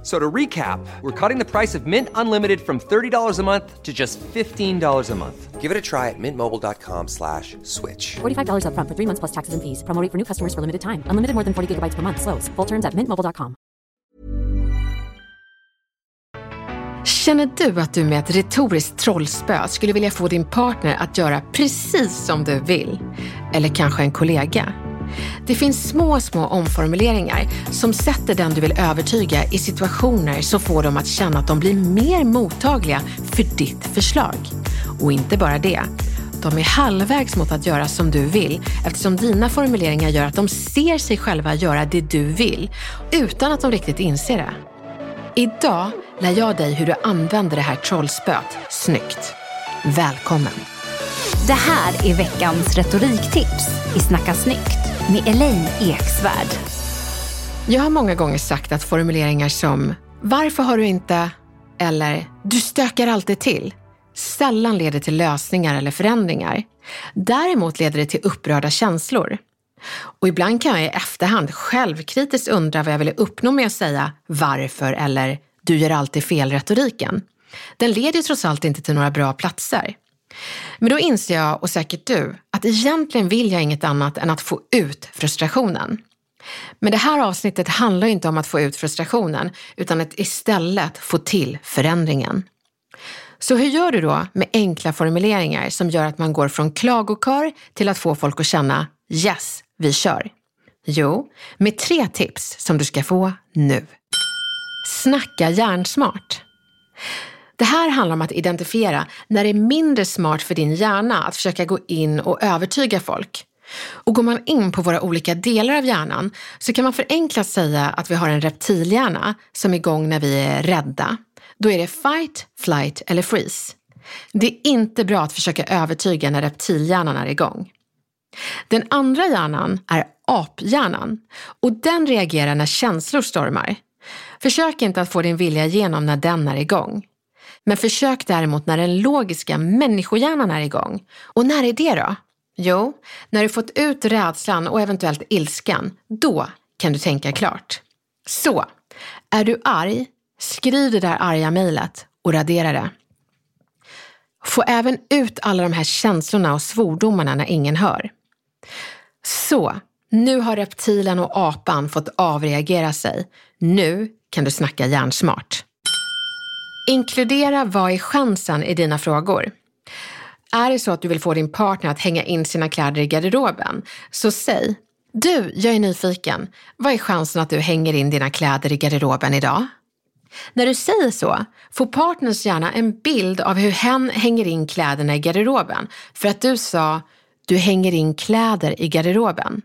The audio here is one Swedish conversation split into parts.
F- So to recap, we're cutting the price of Mint Unlimited from $30 a month to just $15 a month. Give it a try at mintmobile.com slash switch. $45 upfront for three months plus taxes and fees. Promo rate for new customers for limited time. Unlimited more than 40 gigabytes per month. Slows. Full terms at mintmobile.com. Känner du att du med ett retoriskt trollspö skulle vilja få din partner att göra precis som du vill? Eller kanske en kollega? Det finns små, små omformuleringar som sätter den du vill övertyga i situationer som får dem att känna att de blir mer mottagliga för ditt förslag. Och inte bara det. De är halvvägs mot att göra som du vill eftersom dina formuleringar gör att de ser sig själva göra det du vill utan att de riktigt inser det. Idag lär jag dig hur du använder det här trollspöet snyggt. Välkommen! Det här är veckans retoriktips i Snacka snyggt med Elaine Eksvärd. Jag har många gånger sagt att formuleringar som “Varför har du inte?” eller “Du stökar alltid till” sällan leder till lösningar eller förändringar. Däremot leder det till upprörda känslor. Och ibland kan jag i efterhand självkritiskt undra vad jag ville uppnå med att säga “varför” eller “du gör alltid fel”-retoriken. Den leder trots allt inte till några bra platser. Men då inser jag, och säkert du, att egentligen vill jag inget annat än att få ut frustrationen. Men det här avsnittet handlar inte om att få ut frustrationen, utan att istället få till förändringen. Så hur gör du då med enkla formuleringar som gör att man går från klagokör till att få folk att känna yes, vi kör? Jo, med tre tips som du ska få nu. Snacka hjärnsmart. Det här handlar om att identifiera när det är mindre smart för din hjärna att försöka gå in och övertyga folk. Och går man in på våra olika delar av hjärnan så kan man förenklat säga att vi har en reptilhjärna som är igång när vi är rädda. Då är det fight, flight eller freeze. Det är inte bra att försöka övertyga när reptilhjärnan är igång. Den andra hjärnan är aphjärnan och den reagerar när känslor stormar. Försök inte att få din vilja igenom när den är igång. Men försök däremot när den logiska människohjärnan är igång. Och när är det då? Jo, när du fått ut rädslan och eventuellt ilskan, då kan du tänka klart. Så, är du arg, skriv det där arga mejlet och radera det. Få även ut alla de här känslorna och svordomarna när ingen hör. Så, nu har reptilen och apan fått avreagera sig. Nu kan du snacka hjärnsmart. Inkludera vad är chansen i dina frågor. Är det så att du vill få din partner att hänga in sina kläder i garderoben, så säg Du, jag är nyfiken. Vad är chansen att du hänger in dina kläder i garderoben idag? När du säger så får partners gärna en bild av hur hen hänger in kläderna i garderoben för att du sa du hänger in kläder i garderoben.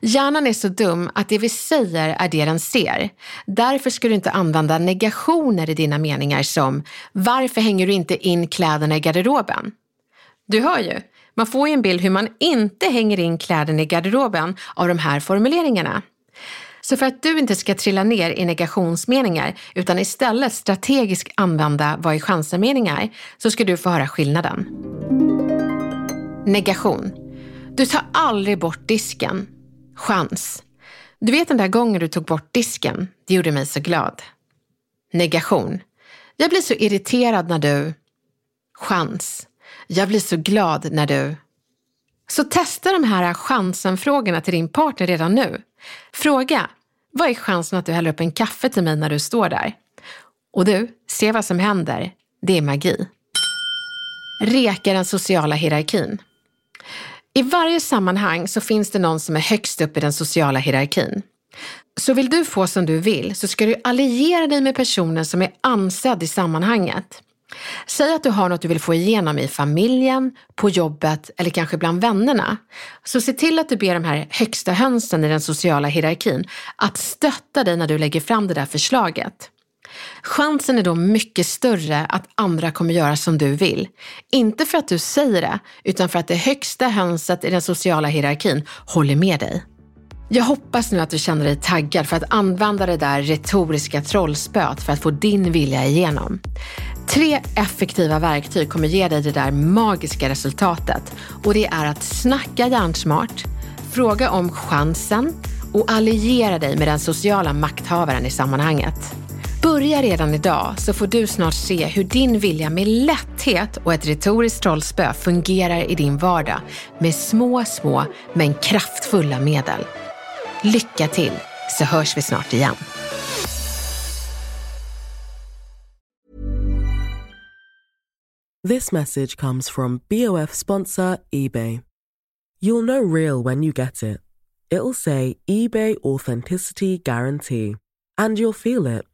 Hjärnan är så dum att det vi säger är det den ser. Därför ska du inte använda negationer i dina meningar som “Varför hänger du inte in kläderna i garderoben?” Du hör ju, man får ju en bild hur man inte hänger in kläderna i garderoben av de här formuleringarna. Så för att du inte ska trilla ner i negationsmeningar utan istället strategiskt använda vad är chansen-meningar så ska du få höra skillnaden. Negation. Du tar aldrig bort disken. Chans. Du vet den där gången du tog bort disken? Det gjorde mig så glad. Negation. Jag blir så irriterad när du... Chans. Jag blir så glad när du... Så testa de här chansen-frågorna till din partner redan nu. Fråga, vad är chansen att du häller upp en kaffe till mig när du står där? Och du, se vad som händer. Det är magi. Reka den sociala hierarkin. I varje sammanhang så finns det någon som är högst upp i den sociala hierarkin. Så vill du få som du vill så ska du alliera dig med personen som är ansedd i sammanhanget. Säg att du har något du vill få igenom i familjen, på jobbet eller kanske bland vännerna. Så se till att du ber de här högsta hönsen i den sociala hierarkin att stötta dig när du lägger fram det där förslaget. Chansen är då mycket större att andra kommer göra som du vill. Inte för att du säger det, utan för att det högsta hönset i den sociala hierarkin håller med dig. Jag hoppas nu att du känner dig taggad för att använda det där retoriska trollspöet för att få din vilja igenom. Tre effektiva verktyg kommer ge dig det där magiska resultatet och det är att snacka hjärnsmart, fråga om chansen och alliera dig med den sociala makthavaren i sammanhanget. Börja redan idag så får du snart se hur din vilja med lätthet och ett retoriskt trollspö fungerar i din vardag med små, små men kraftfulla medel. Lycka till så hörs vi snart igen. This message comes from BOF sponsor eBay. You'll know real when you get it. It'll say eBay Authenticity Guarantee. And you'll feel it.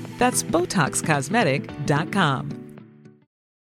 That's BotoxCosmetic.com.